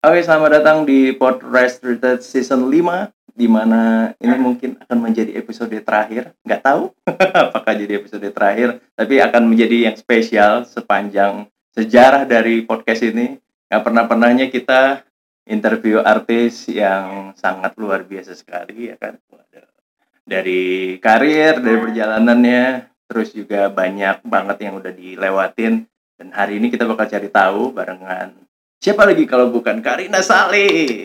Oke, selamat datang di Podcast Retreat Season 5 di mana ini mungkin akan menjadi episode terakhir. Nggak tahu apakah jadi episode terakhir, tapi akan menjadi yang spesial sepanjang sejarah dari podcast ini. Nggak pernah-pernahnya kita interview artis yang sangat luar biasa sekali ya kan. Dari karir, dari perjalanannya, terus juga banyak banget yang udah dilewatin. Dan hari ini kita bakal cari tahu barengan Siapa lagi kalau bukan Karina Saleh?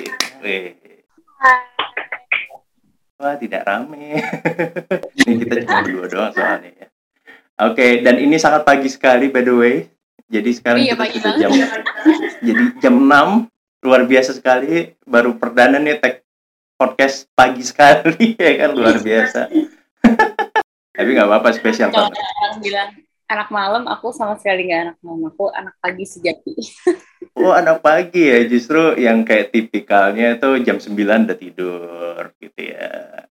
Wah, tidak rame. ini kita cuma berdua doang soalnya ya. Oke, okay, dan ini sangat pagi sekali by the way. Jadi sekarang iya, kita sudah jam jadi jam 6 luar biasa sekali baru perdana nih tag podcast pagi sekali ya kan luar biasa. Tapi nggak apa-apa spesial banget. bilang anak malam aku sama sekali nggak anak malam aku anak pagi sejati oh anak pagi ya justru yang kayak tipikalnya itu jam 9 udah tidur gitu ya.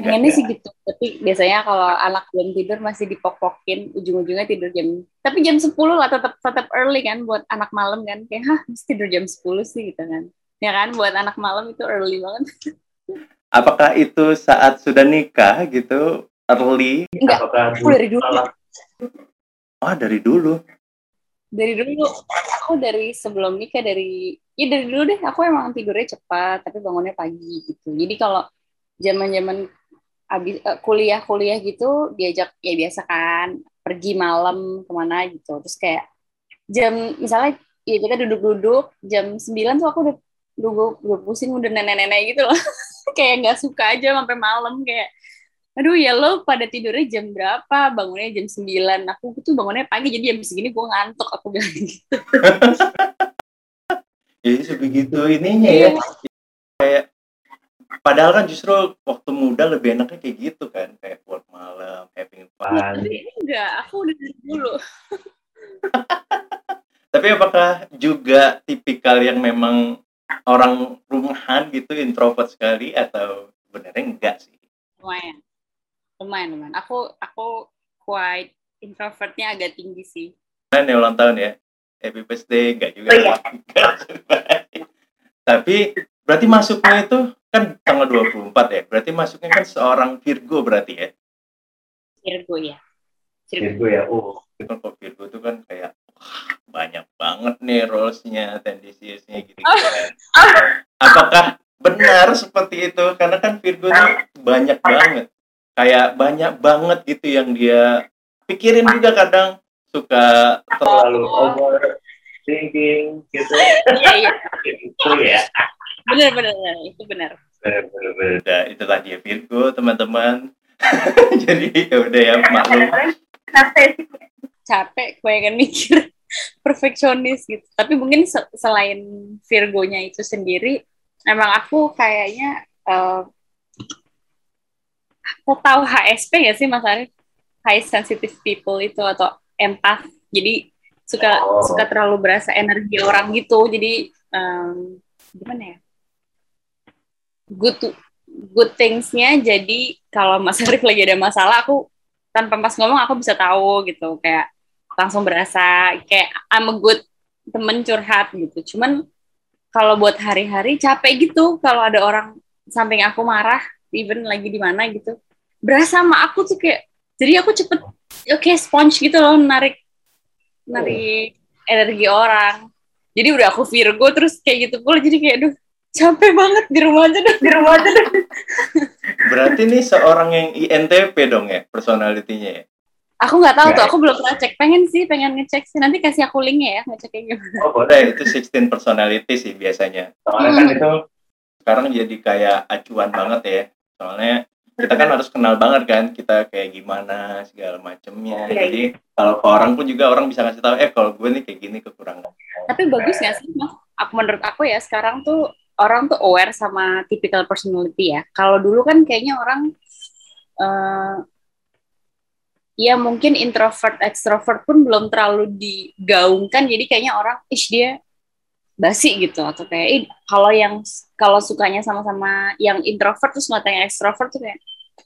Ini sih gitu tapi biasanya kalau anak belum tidur masih dipokokin ujung-ujungnya tidur jam tapi jam 10 lah tetap tetap early kan buat anak malam kan. Kayak hah mesti tidur jam 10 sih gitu kan. Ya kan buat anak malam itu early banget. Apakah itu saat sudah nikah gitu early? Enggak apakah aku dari dulu. Ah, dari dulu. Dari dulu. Aku dari sebelum nikah dari ya dari dulu deh aku emang tidurnya cepat tapi bangunnya pagi gitu. Jadi kalau zaman-zaman abis uh, kuliah-kuliah gitu diajak ya biasa kan pergi malam ke mana gitu. Terus kayak jam misalnya ya kita duduk-duduk jam 9 tuh aku udah duduk, duduk pusing udah nenek-nenek gitu loh. kayak nggak suka aja sampai malam kayak aduh ya lo pada tidurnya jam berapa? Bangunnya jam 9 aku tuh bangunnya pagi jadi jam segini gue ngantuk aku bilang gitu. Jadi sebegitu ininya ya. Iya. kayak padahal kan justru waktu muda lebih enaknya kayak gitu kan. Kayak buat malam having fun. Enggak. Aku udah dulu. Tapi apakah juga tipikal yang memang orang rumahan gitu introvert sekali atau benernya enggak sih? Lumayan lumayan lumayan. Aku aku quite introvertnya agak tinggi sih. Kan ya ulang tahun ya. Happy birthday enggak juga oh, iya. tapi berarti masuknya itu kan tanggal 24 ya. Berarti masuknya kan seorang Virgo berarti ya? Virgo ya Virgo, Virgo ya oh. Itu kan kok Virgo itu kan kayak banyak banget nih rollsnya tendensiusnya gitu, -gitu kan. apakah benar seperti itu? Karena kan Virgo itu banyak banget kayak banyak banget gitu yang dia pikirin juga kadang. Suka terlalu over thinking gitu. Iya iya. Itu ya. Benar benar itu benar benar benar benar itulah dia Virgo teman-teman. Jadi ya udah ya maklum. Capek. Kebanyakan mikir perfeksionis gitu. Tapi mungkin selain Virgonya itu sendiri emang aku kayaknya uh, tahu HSP ya sih Mas Arif? High sensitive people itu atau empath. Jadi suka oh. suka terlalu berasa energi orang gitu. Jadi um, gimana ya? Good to, good thingsnya jadi kalau Mas Arif lagi ada masalah aku tanpa pas ngomong aku bisa tahu gitu kayak langsung berasa kayak I'm a good temen curhat gitu. Cuman kalau buat hari-hari capek gitu kalau ada orang samping aku marah even lagi di mana gitu berasa sama aku tuh kayak jadi aku cepet oke okay, sponge gitu loh narik narik oh. energi orang jadi udah aku Virgo terus kayak gitu pula jadi kayak duh capek banget di rumah aja deh di rumah aja deh berarti nih seorang yang INTP dong ya personalitinya ya Aku nggak tahu tuh, aku belum pernah cek. Pengen sih, pengen ngecek sih. Nanti kasih aku linknya ya, ngecek kayak gimana. Oh boleh, itu 16 personality sih biasanya. Soalnya kan hmm. kan itu sekarang jadi kayak acuan banget ya. Soalnya kita kan harus kenal banget kan kita kayak gimana segala macemnya. Okay. Jadi kalau ke orang pun juga orang bisa ngasih tahu, eh kalau gue nih kayak gini kekurangan. Tapi bagus nggak sih, mas? Aku menurut aku ya sekarang tuh orang tuh aware sama typical personality ya. Kalau dulu kan kayaknya orang uh, ya mungkin introvert extrovert pun belum terlalu digaungkan jadi kayaknya orang ish dia basi gitu atau kayak kalau yang kalau sukanya sama-sama yang introvert terus nggak yang extrovert tuh kayak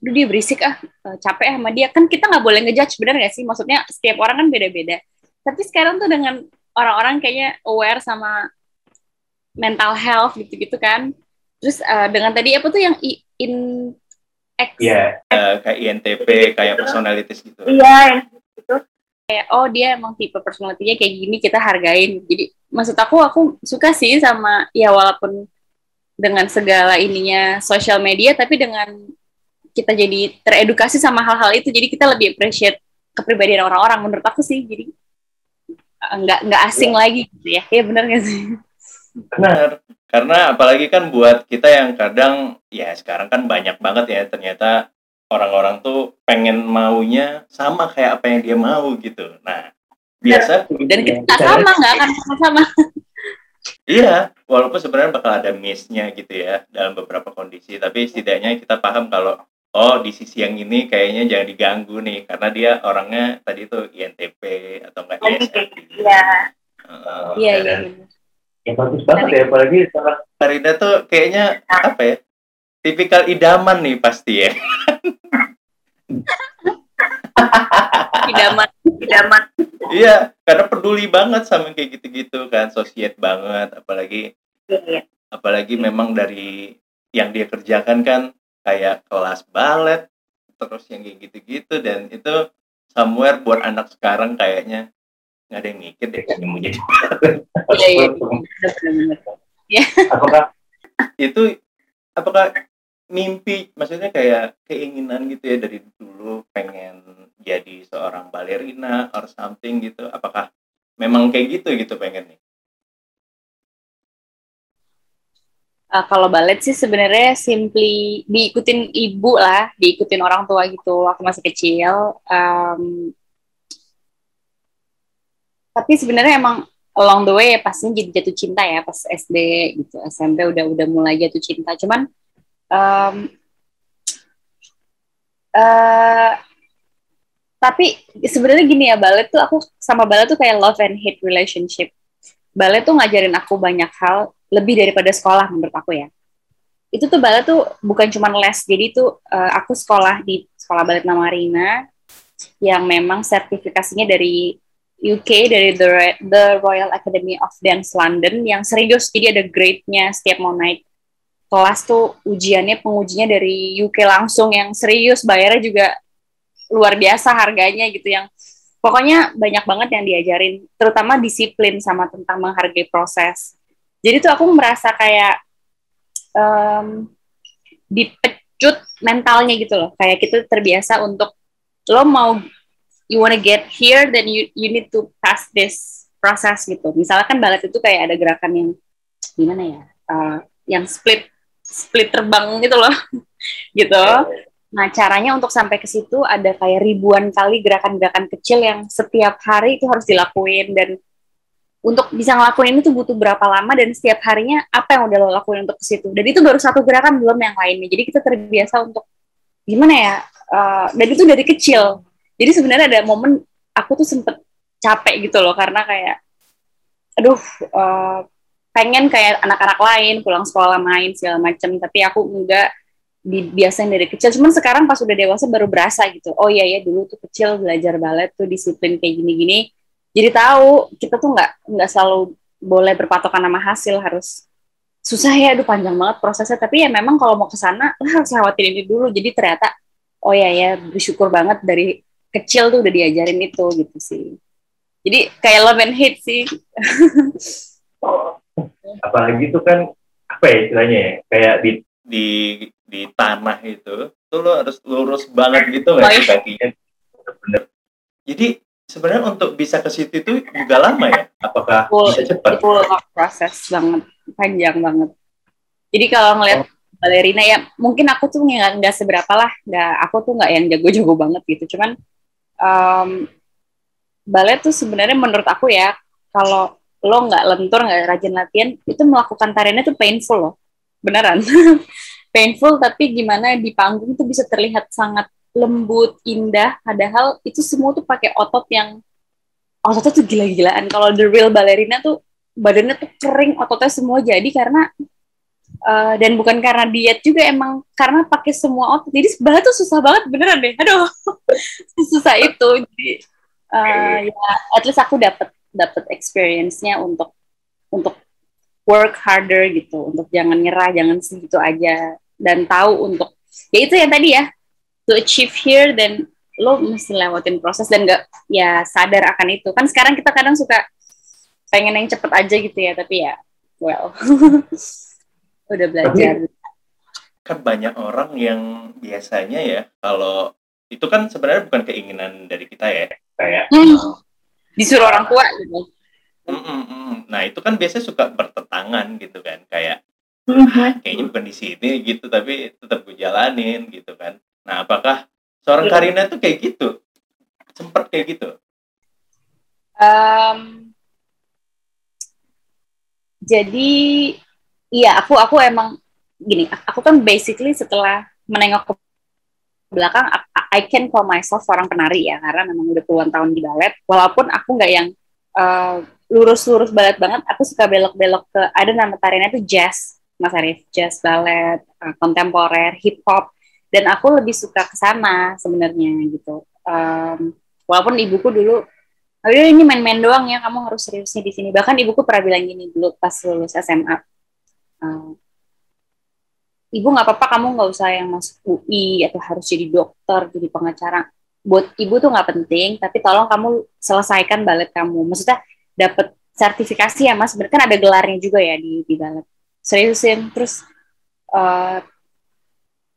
Duh, dia berisik ah eh, capek sama dia kan kita nggak boleh ngejudge benar nggak sih maksudnya setiap orang kan beda-beda tapi sekarang tuh dengan orang-orang kayaknya aware sama mental health gitu-gitu kan terus uh, dengan tadi apa tuh yang in X yeah. Iya. uh, kayak INTP kayak personalities gitu iya yang gitu kayak oh dia emang tipe personalitinya kayak gini kita hargain. Jadi maksud aku aku suka sih sama ya walaupun dengan segala ininya sosial media tapi dengan kita jadi teredukasi sama hal-hal itu jadi kita lebih appreciate kepribadian orang-orang menurut aku sih. Jadi eh, nggak nggak asing ya. lagi gitu ya. Ya benar nggak sih? Benar. Karena apalagi kan buat kita yang kadang ya sekarang kan banyak banget ya ternyata orang-orang tuh pengen maunya sama kayak apa yang dia mau gitu nah biasa dan kita sama nggak akan sama-sama Iya, walaupun sebenarnya bakal ada miss-nya gitu ya dalam beberapa kondisi, tapi setidaknya kita paham kalau oh di sisi yang ini kayaknya jangan diganggu nih karena dia orangnya tadi itu INTP atau enggak ISFP. Iya. Iya, iya. Ya bagus banget ya apalagi sama Karina tuh kayaknya apa ya? Tipikal idaman nih pasti ya. idaman, idaman. Iya, karena peduli banget sama kayak gitu-gitu kan, sosiet banget, apalagi iya. apalagi memang dari yang dia kerjakan kan kayak kelas balet terus yang kayak gitu-gitu dan itu somewhere buat anak sekarang kayaknya nggak ada yang mikir deh yang mau jadi iya, iya. iya. apakah itu apakah mimpi maksudnya kayak keinginan gitu ya dari dulu pengen jadi seorang balerina or something gitu apakah memang kayak gitu gitu pengen nih uh, kalau balet sih sebenarnya simply diikutin ibu lah, diikutin orang tua gitu waktu masih kecil. Um, tapi sebenarnya emang along the way ya pastinya jadi jatuh cinta ya pas SD gitu, SMP udah udah mulai jatuh cinta. Cuman um, uh, tapi sebenarnya gini ya balet tuh aku sama balet tuh kayak love and hate relationship. Balet tuh ngajarin aku banyak hal lebih daripada sekolah menurut aku ya itu tuh balet tuh bukan cuma les jadi tuh uh, aku sekolah di sekolah balet Namarina yang memang sertifikasinya dari UK dari the, the Royal Academy of Dance London yang serius jadi ada grade-nya setiap mau naik kelas tuh ujiannya pengujinya dari UK langsung yang serius bayarnya juga luar biasa harganya gitu yang pokoknya banyak banget yang diajarin terutama disiplin sama tentang menghargai proses. Jadi tuh aku merasa kayak um, dipecut mentalnya gitu loh. Kayak kita terbiasa untuk lo mau you wanna get here then you you need to pass this process gitu. Misalkan balet itu kayak ada gerakan yang gimana ya uh, yang split split terbang gitu loh gitu nah caranya untuk sampai ke situ ada kayak ribuan kali gerakan-gerakan kecil yang setiap hari itu harus dilakuin dan untuk bisa ngelakuin ini tuh butuh berapa lama dan setiap harinya apa yang udah lo lakuin untuk ke situ. Dan itu baru satu gerakan belum yang lainnya. Jadi kita terbiasa untuk gimana ya? Uh, dan itu dari kecil. Jadi sebenarnya ada momen aku tuh sempet capek gitu loh karena kayak aduh uh, pengen kayak anak-anak lain pulang sekolah main segala macem. Tapi aku enggak dibiasain dari kecil. Cuman sekarang pas udah dewasa baru berasa gitu. Oh iya ya dulu tuh kecil belajar balet tuh disiplin kayak gini-gini. Jadi tahu kita tuh nggak nggak selalu boleh berpatokan nama hasil. Harus susah ya aduh panjang banget prosesnya. Tapi ya memang kalau mau ke sana harus lewatin ini dulu. Jadi ternyata oh ya ya bersyukur banget dari kecil tuh udah diajarin itu gitu sih. Jadi kayak love and hate sih apalagi itu kan apa ya istilahnya ya kayak di di di tanah itu tuh lo harus lurus banget gitu nggak iya. kakinya bener jadi sebenarnya untuk bisa ke situ itu juga lama ya? Apakah full, bisa cepat? Itu proses banget, panjang banget. Jadi kalau ngeliat oh. balerina ya mungkin aku tuh nggak nggak seberapa lah, nggak aku tuh nggak yang jago-jago banget gitu. Cuman um, balet tuh sebenarnya menurut aku ya kalau lo nggak lentur nggak rajin latihan itu melakukan tariannya tuh painful loh beneran painful tapi gimana di panggung itu bisa terlihat sangat lembut, indah, padahal itu semua tuh pakai otot yang ototnya tuh gila-gilaan. Kalau the real ballerina tuh badannya tuh kering, ototnya semua jadi karena uh, dan bukan karena diet juga emang karena pakai semua otot. Jadi sebelah tuh susah banget beneran deh. Aduh, susah itu. Jadi uh, ya at least aku dapat dapat experience-nya untuk untuk work harder gitu untuk jangan nyerah jangan segitu aja. Dan tahu untuk ya itu yang tadi ya to achieve here dan lo mesti lewatin proses dan gak ya sadar akan itu. Kan sekarang kita kadang suka pengen yang cepet aja gitu ya tapi ya well udah belajar. kan banyak orang yang biasanya ya kalau itu kan sebenarnya bukan keinginan dari kita ya kayak hmm. Disuruh orang tua gitu Mm, mm, mm. Nah itu kan biasanya suka bertentangan gitu kan kayak ah, kayaknya bukan di sini gitu tapi tetap gue jalanin gitu kan. Nah apakah seorang Iya. Karina tuh kayak gitu? Sempet kayak gitu? Um, jadi iya aku aku emang gini aku kan basically setelah menengok ke belakang I- I can call myself seorang penari ya karena memang udah puluhan tahun di balet walaupun aku nggak yang uh, lurus-lurus balet banget aku suka belok-belok ke ada nama tariannya tuh jazz Mas Arif jazz balet uh, kontemporer hip hop dan aku lebih suka ke sana sebenarnya gitu Um, walaupun ibuku dulu Oh ini main-main doang ya, kamu harus seriusnya di sini. Bahkan ibuku pernah bilang gini dulu pas lulus SMA. Uh, ibu nggak apa-apa, kamu nggak usah yang masuk UI atau harus jadi dokter, jadi pengacara. Buat ibu tuh nggak penting, tapi tolong kamu selesaikan balet kamu. Maksudnya dapat sertifikasi ya mas, Bener kan ada gelarnya juga ya di, di balet. Seriusin, terus uh,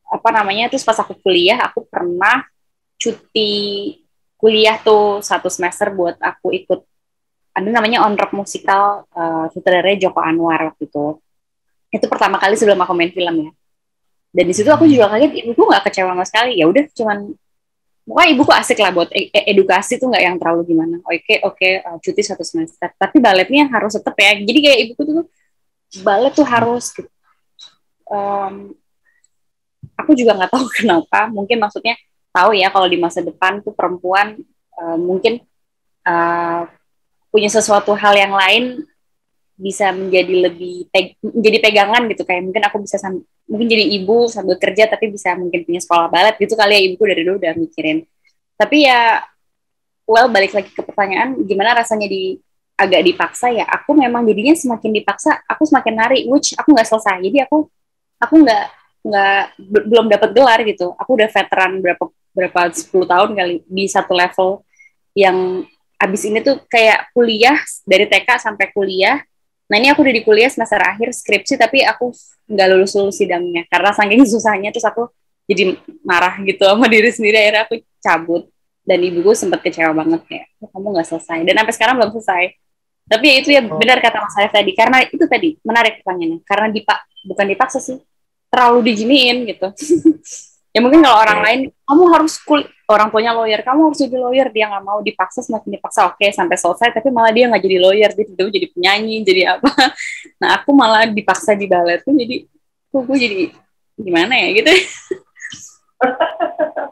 apa namanya? Terus pas aku kuliah, aku pernah cuti kuliah tuh satu semester buat aku ikut ada namanya on rock musikal uh, sutradaranya Joko Anwar waktu itu itu pertama kali sebelum aku main film ya dan di situ aku juga kaget ibuku nggak kecewa sama sekali. Ya udah cuman pokoknya ibuku asik lah buat e- e- edukasi tuh nggak yang terlalu gimana. Oke oke uh, cuti satu semester. Tapi baletnya harus tetap ya. Jadi kayak ibuku tuh balet tuh harus gitu. Um, aku juga nggak tahu kenapa. Mungkin maksudnya tahu ya kalau di masa depan tuh perempuan uh, mungkin uh, punya sesuatu hal yang lain bisa menjadi lebih peg menjadi pegangan gitu. Kayak mungkin aku bisa sam- mungkin jadi ibu sambil kerja tapi bisa mungkin punya sekolah balet gitu kali ya. Ibuku dari dulu udah mikirin. Tapi ya well balik lagi ke pertanyaan gimana rasanya di agak dipaksa ya? Aku memang jadinya semakin dipaksa aku semakin nari which aku nggak selesai. Jadi aku aku nggak nggak be- belum dapat gelar gitu. Aku udah veteran berapa berapa 10 tahun kali di satu level yang abis ini tuh kayak kuliah dari TK sampai kuliah nah ini aku udah di kuliah semester akhir skripsi tapi aku nggak lulus lulus sidangnya. Karena saking susahnya terus aku jadi marah gitu sama diri sendiri. Akhirnya aku cabut. Dan ibuku sempat kecewa banget kayak "Oh, kamu nggak selesai? Dan sampai sekarang belum selesai. Tapi ya itu ya Oh. benar kata Mas Arif tadi. Karena itu tadi menarik pertanyaannya. Karena dipak bukan dipaksa sih terlalu diginiin gitu ya mungkin kalau orang lain kamu harus kul orang tuanya lawyer kamu harus jadi lawyer. Dia nggak mau dipaksa semakin dipaksa oke sampai selesai tapi malah dia nggak jadi lawyer dia tiba jadi penyanyi jadi apa. Nah aku malah dipaksa di balet tuh jadi kok gue jadi gimana ya gitu.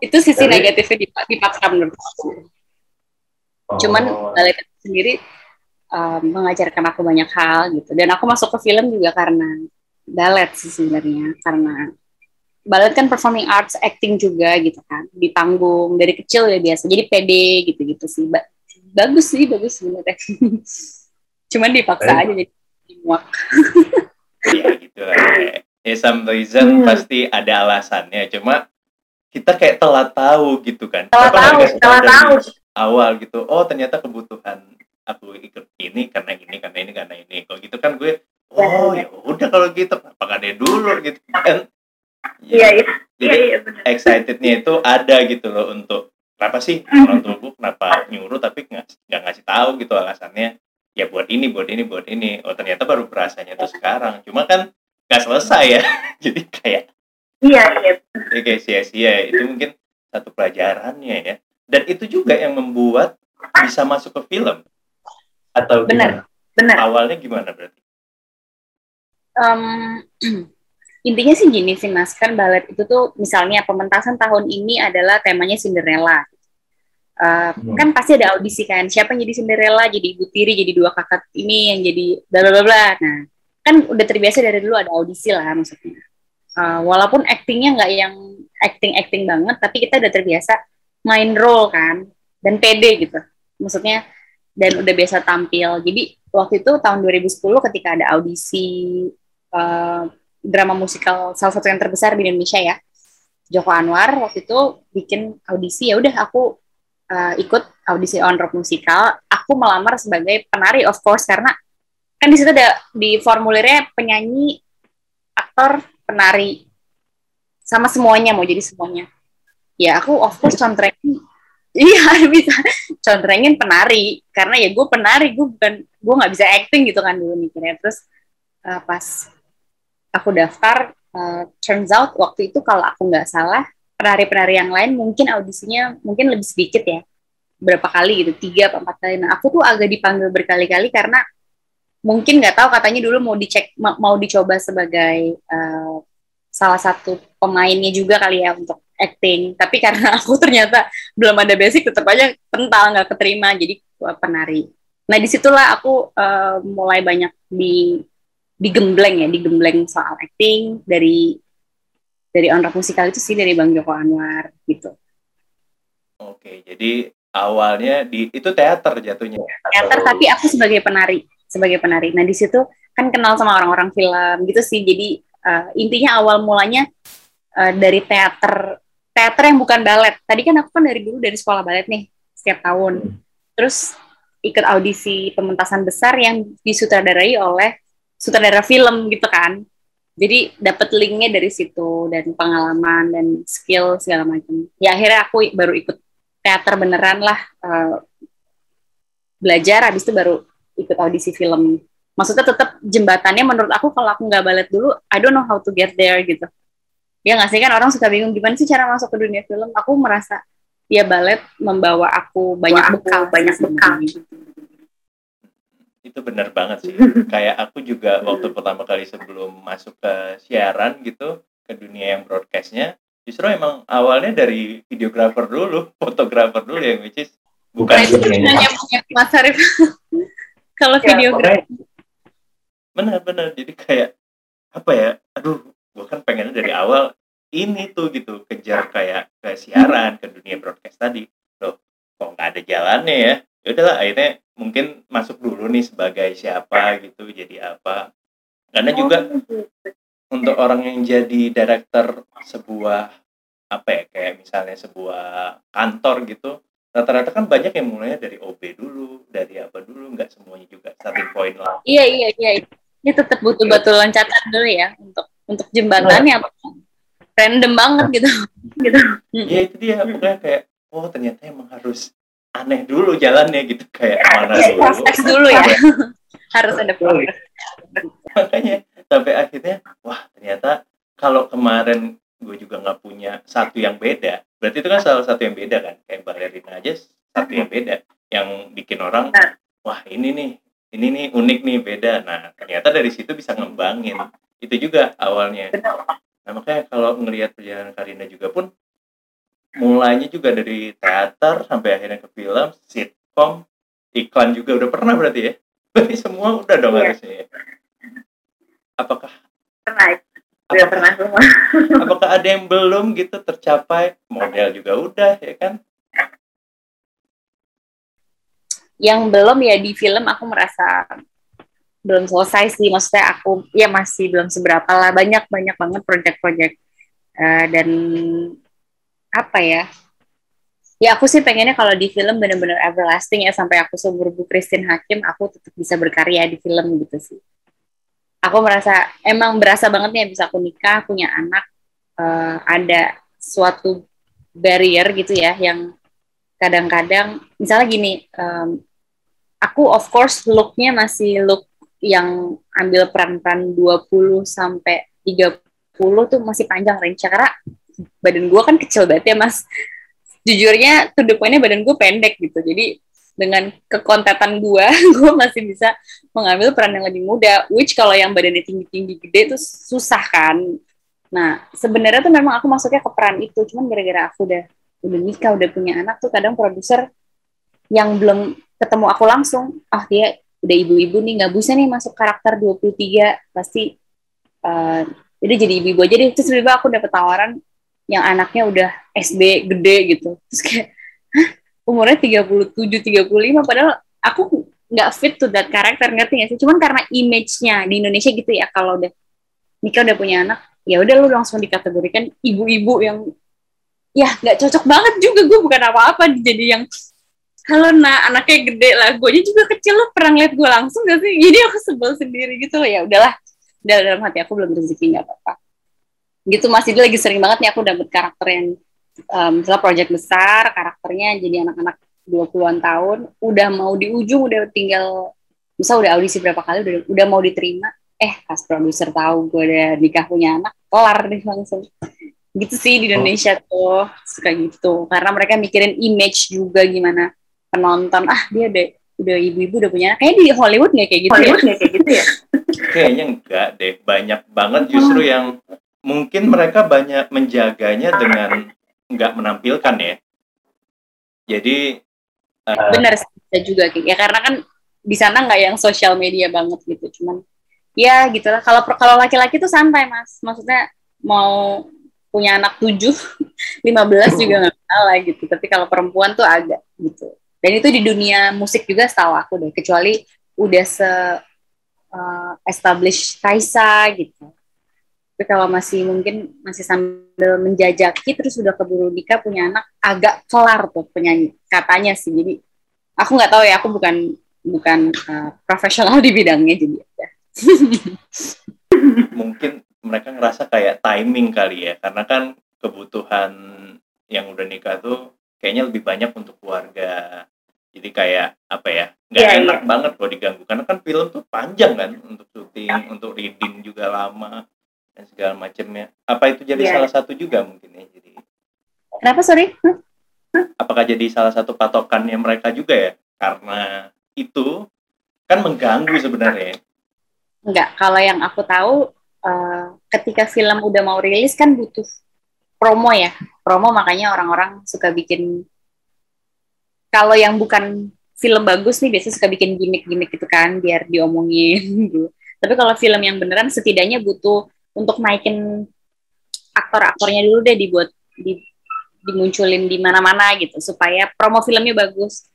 Itu sisi Jadi- negatifnya dipak- dipaksa menurut aku. Oh. cuman balet itu sendiri um, mengajarkan aku banyak hal gitu. Dan aku masuk ke film juga karena balet sih sebenarnya karena balet kan performing arts acting juga gitu kan. Di panggung dari kecil ya biasa. Jadi pede gitu gitu sih. Ba- bagus sih bagus sebenarnya cuman dipaksa Eh. aja jadi muak. Ya gitu lah. Ya some reason Hmm. pasti ada alasannya. Cuma kita kayak telah tahu gitu kan. Nggak tahu, dari tahu. awal gitu. Oh ternyata kebutuhan aku ikut ini karena ini karena ini karena ini. Kalau gitu kan gue oh ya udah kalau gitu nggak dari dulu gitu kan Iya, iya. jadi iya benar. excitednya itu ada gitu loh untuk kenapa sih orang tuaku kenapa nyuruh tapi nggak ngasih tahu gitu alasannya? Ya buat ini buat ini buat ini. Oh ternyata baru berasanya tuh sekarang. Cuma kan nggak selesai ya. Jadi kayak iya iya. Ya kayak sia-sia. Itu mungkin satu pelajarannya ya. Dan itu juga yang membuat bisa masuk ke film. Atau Benar. gimana? benar. Awalnya gimana berarti? Em, intinya sih gini sih mas. Kan balet itu tuh misalnya pementasan tahun ini adalah temanya Cinderella. Eh, Hmm. kan pasti ada audisi kan siapa yang jadi Cinderella? Jadi ibu tiri jadi dua kakak ini yang jadi bla bla bla bla. Nah kan udah terbiasa dari dulu ada audisi lah maksudnya. Eh, walaupun actingnya nggak yang acting acting banget tapi kita udah terbiasa main role kan dan pede gitu. Maksudnya dan udah biasa tampil. Jadi waktu itu tahun 2010 ketika ada audisi uh, drama musikal salah satu yang terbesar di Indonesia ya. Joko Anwar waktu itu bikin audisi ya udah aku uh, ikut audisi on rock musikal. Aku melamar sebagai penari of course karena kan di situ ada di formulirnya penyanyi aktor penari. Sama semuanya mau jadi semuanya. Ya aku of course contrengin iya bisa. Contrengin penari. Karena ya gue penari gue bukan gue nggak bisa acting gitu kan dulu mikirnya. Terus uh, pas aku daftar uh, turns out waktu itu kalau aku nggak salah penari-penari yang lain mungkin audisinya mungkin lebih sedikit ya. Berapa kali gitu tiga atau empat kali. Nah aku tuh agak dipanggil berkali-kali karena mungkin nggak tahu katanya dulu mau dicek mau dicoba sebagai uh, salah satu pemainnya juga kali ya untuk acting. Tapi karena aku ternyata belum ada basic tetap aja kental nggak keterima jadi penari. Nah di situlah aku uh, mulai banyak di digembleng ya, digembleng soal acting dari dari on musikal itu sih dari Bang Joko Anwar gitu. Oke, jadi awalnya di itu teater jatuhnya. Teater atau... tapi aku sebagai penari, sebagai penari. Nah di situ kan kenal sama orang-orang film gitu sih. Jadi uh, intinya awal mulanya uh, dari teater teater yang bukan balet. Tadi kan aku kan dari dulu dari sekolah balet nih setiap tahun. Terus ikut audisi pementasan besar yang disutradarai oleh sutradara film gitu kan. Jadi dapat linknya dari situ dan pengalaman dan skill segala macam. Ya akhirnya aku baru ikut teater beneran lah uh, belajar habis itu baru ikut audisi film. Maksudnya tetap jembatannya menurut aku kalau aku nggak balet dulu I don't know how to get there gitu. Ya nggak sih kan orang suka bingung gimana sih cara masuk ke dunia film? Aku merasa ya balet membawa aku banyak bekal banyak bekal. gitu itu benar banget sih. Kayak aku juga waktu pertama kali sebelum masuk ke siaran gitu ke dunia yang broadcastnya justru emang awalnya dari videografer dulu fotografer dulu yang which is bukan nah, itu sebenarnya Mas Arif. Kalau ya, videografer benar-benar jadi kayak apa ya aduh gue kan pengennya dari awal ini tuh gitu kejar kayak ke siaran ke dunia broadcast tadi. Loh kok nggak ada jalannya ya ya udahlah akhirnya mungkin masuk dulu nih sebagai siapa gitu jadi apa. Karena oh, juga gitu. untuk orang yang jadi director sebuah apa ya kayak misalnya sebuah kantor gitu rata-rata kan banyak yang mulainya dari OB dulu dari apa dulu nggak semuanya juga starting point lah. Iya iya iya. Ini tetap butuh batu loncatan dulu ya untuk untuk jembatannya. Oh. random banget gitu. Gitu. Ya itu dia pokoknya kayak oh ternyata emang harus aneh dulu jalannya gitu kayak mana dulu. proses dulu ya. Harus ada proses. Makanya sampai akhirnya wah ternyata kalau kemarin gue juga nggak punya satu yang beda berarti itu kan salah satu yang beda kan? Kayak balerina aja satu yang beda yang bikin orang wah ini nih ini nih unik nih beda. Nah ternyata dari situ bisa ngembangin. Itu juga awalnya. Nah makanya kalau ngelihat perjalanan Karina juga pun mulainya juga dari teater sampai akhirnya ke film, sitkom, iklan juga udah pernah berarti ya? Berarti semua udah dong iya. harusnya ya? Apakah? Pernah, udah pernah semua. apakah ada yang belum gitu tercapai? Model juga udah ya kan? Yang belum ya di film aku merasa belum selesai sih maksudnya aku ya masih belum seberapa lah banyak banyak banget project-project uh, dan apa ya? Ya aku sih pengennya kalau di film bener-bener everlasting ya sampai aku seumur Bu Christine Hakim aku tetap bisa berkarya di film gitu sih. Aku merasa emang berasa banget nih bisa aku nikah punya anak uh, ada suatu barrier gitu ya yang kadang-kadang misalnya gini um, aku of course looknya masih look yang ambil peran-peran 20 sampai 30 tuh masih panjang range karena badan gue kan kecil banget ya mas. Jujurnya to the pointnya badan gue pendek gitu. Jadi dengan kekontetan gue gue masih bisa mengambil peran yang lebih muda. Which kalau yang badannya tinggi tinggi gede itu susah kan. Nah sebenarnya tuh memang aku masuknya ke peran itu. Cuman gara-gara aku udah udah nikah udah punya anak tuh kadang produser yang belum ketemu aku langsung ah oh, dia udah ibu-ibu nih nggak bisa nih masuk karakter 23 pasti uh, jadi jadi ibu-ibu aja deh. Terus tiba aku dapet tawaran yang anaknya udah SD gede gitu. Terus kayak Hah, umurnya 37 35 padahal aku nggak fit to that karakter ngerti gak sih? Cuman karena image-nya di Indonesia gitu ya kalau udah nikah udah punya anak ya udah lu langsung dikategorikan ibu-ibu yang ya nggak cocok banget juga gue bukan apa-apa jadi yang kalau nah anaknya gede lah. Gue juga kecil lo pernah liat gue langsung gak sih? Jadi aku sebel sendiri gitu ya udahlah. Dalam, hati aku belum rezeki nggak apa-apa gitu masih dia lagi sering banget nih aku dapet karakter yang um, misalnya project besar karakternya jadi anak-anak 20-an tahun udah mau di ujung udah tinggal misal udah audisi berapa kali udah udah mau diterima eh pas produser tahu gue udah nikah punya anak kelar deh langsung. Gitu sih di Indonesia tuh suka gitu. Karena mereka mikirin image juga gimana penonton. Ah dia udah udah ibu-ibu udah punya anak. Kayak di Hollywood nggak kayak gitu ya? Hollywood ya? kayak gitu ya? Kayaknya enggak deh. Banyak banget justru yang mungkin mereka banyak menjaganya dengan nggak menampilkan ya. Jadi uh, benar sih juga ya karena kan di sana nggak yang sosial media banget gitu cuman ya gitulah kalau kalau laki-laki tuh santai mas. Maksudnya mau punya anak tujuh lima belas juga nggak salah gitu. Tapi kalau perempuan tuh agak gitu. Dan itu di dunia musik juga setahu aku deh. Kecuali udah se uh, establish Kaisa gitu tapi kalau masih mungkin masih sambil menjajaki terus udah keburu nikah punya anak agak kelar tuh penyanyi katanya sih jadi aku nggak tahu ya aku bukan bukan uh, profesional di bidangnya jadi ya. mungkin mereka ngerasa kayak timing kali ya karena kan kebutuhan yang udah nikah tuh kayaknya lebih banyak untuk keluarga jadi kayak apa ya nggak yeah, enak yeah. banget kalau diganggu karena kan film tuh panjang kan untuk syuting yeah. untuk reading juga lama dan segala macamnya apa itu jadi yeah. salah satu juga mungkin ya jadi kenapa sorry? Apakah jadi salah satu patokannya mereka juga ya? Karena itu kan mengganggu sebenarnya. Enggak kalau yang aku tahu uh, ketika film udah mau rilis kan butuh promo ya. Promo makanya orang-orang suka bikin kalau yang bukan film bagus nih biasanya suka bikin gimmick-gimmick gitu kan biar diomongin gitu. Tapi kalau film yang beneran setidaknya butuh untuk naikin aktor-aktornya dulu deh dibuat di, dimunculin di mana-mana gitu supaya promo filmnya bagus.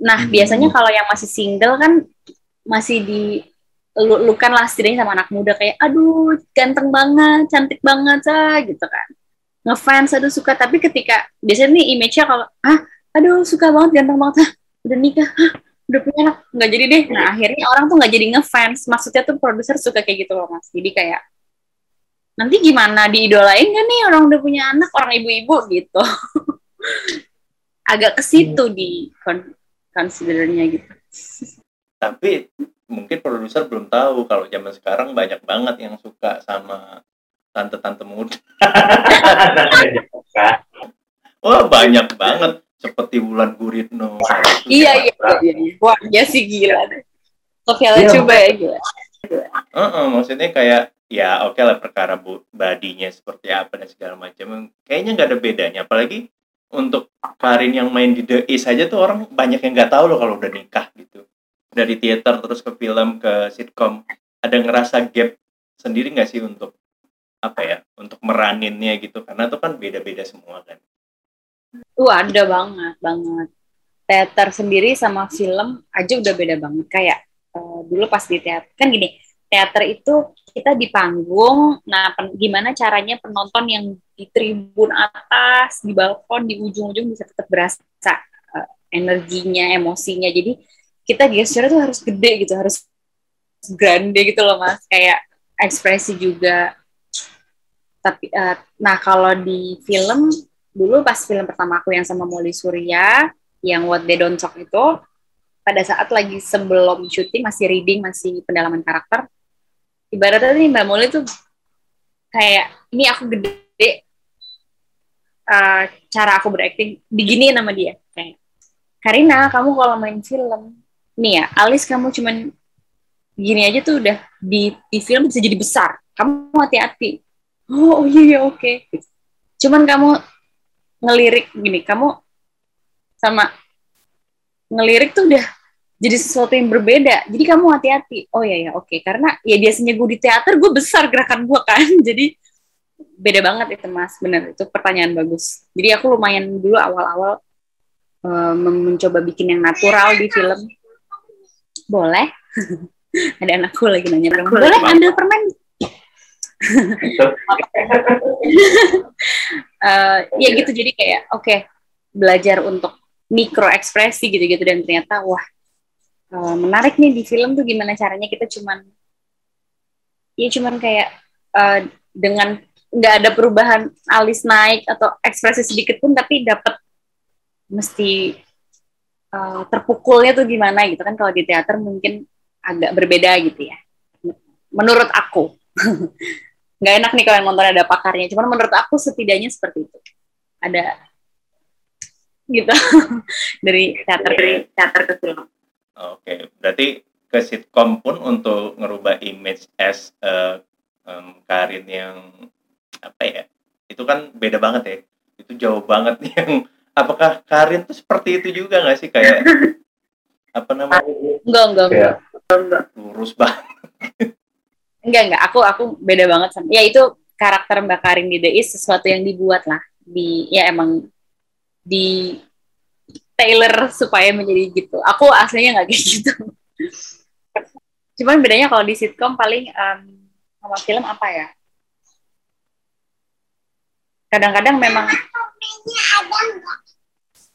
Nah, hmm. biasanya kalau yang masih single kan masih di lu, lu kan lah setidaknya sama anak muda kayak aduh ganteng banget, cantik banget ah gitu kan. Ngefans aduh suka tapi ketika biasanya nih image-nya kalau ah aduh suka banget ganteng banget ah, udah nikah ah, udah punya anak nggak jadi deh. Nah, akhirnya orang tuh nggak jadi ngefans. Maksudnya tuh produser suka kayak gitu loh, Mas. Jadi kayak nanti gimana diidolain kan nih orang udah punya anak orang ibu-ibu gitu agak ke situ hmm. di considernya gitu tapi mungkin produser belum tahu kalau zaman sekarang banyak banget yang suka sama tante-tante muda Wah banyak banget seperti Wulan Guritno. Iya iya, iya iya. Wah dia sih gila. Sofia iya, coba ya gila. Uh -uh, maksudnya kayak ya oke okay lah perkara badinya seperti apa dan segala macam. Kayaknya nggak ada bedanya apalagi untuk Karin yang main di The East aja tuh orang banyak yang nggak tahu loh kalau udah nikah gitu. Dari teater terus ke film ke sitkom ada ngerasa gap sendiri nggak sih untuk apa ya untuk meraninnya gitu? Karena itu kan beda-beda semua kan. Uh ada banget banget. Teater sendiri sama film aja udah beda banget. Kayak uh, dulu pas di teater kan gini teater itu kita di panggung, nah pen, gimana caranya penonton yang di tribun atas, di balkon, di ujung-ujung bisa tetap berasa uh, energinya, emosinya. Jadi kita gesture tuh harus gede gitu, harus grande gitu loh mas, kayak ekspresi juga. Tapi, uh, nah kalau di film dulu pas film pertama aku yang sama Molly Surya, yang What They Don't Talk itu, pada saat lagi sebelum syuting masih reading, masih pendalaman karakter, ibaratnya nih Mbak Molly tuh kayak ini aku gede uh, cara aku berakting begini nama dia. Kayak Karina kamu kalau main film nih ya Alis kamu cuman gini aja tuh udah di, di film bisa jadi besar. Kamu hati-hati. Oh, oh iya iya oke. Okay. cuman kamu ngelirik gini kamu sama ngelirik tuh udah jadi sesuatu yang berbeda. Jadi kamu hati-hati. Oh ya ya oke. Okay. Karena ya biasanya gue di teater gue besar gerakan gue kan. Jadi beda banget itu mas. Bener itu pertanyaan bagus. Jadi aku lumayan dulu awal-awal uh, mencoba bikin yang natural di film. boleh. Ada anakku lagi nanya permen. Boleh ambil permen. uh, ya gitu jadi kayak oke okay, belajar untuk mikro ekspresi gitu-gitu dan ternyata wah uh, menarik nih di film tuh gimana caranya kita cuman ya cuman kayak uh, dengan nggak ada perubahan alis naik atau ekspresi sedikit pun tapi dapat mesti uh, terpukulnya tuh gimana gitu kan. Kalau di teater mungkin agak berbeda gitu ya. Menurut aku. Nggak enak nih kalau yang nonton ada pakarnya. Cuman menurut aku setidaknya seperti itu. Ada gitu. Dari teater dari teater ke film oke okay. berarti ke sitkom pun untuk ngerubah image as uh, um, Karin yang apa ya itu kan beda banget ya. Itu jauh banget yang apakah Karin tuh seperti itu juga nggak sih? Kayak apa namanya? Enggak enggak enggak, enggak. lurus banget. Enggak enggak. Aku aku beda banget sama ya itu karakter Mbak Karin di The East sesuatu yang dibuat lah. Di ya emang di Taylor supaya menjadi gitu aku aslinya nggak kayak gitu cuman bedanya kalau di sitcom paling um, sama film apa ya kadang-kadang memang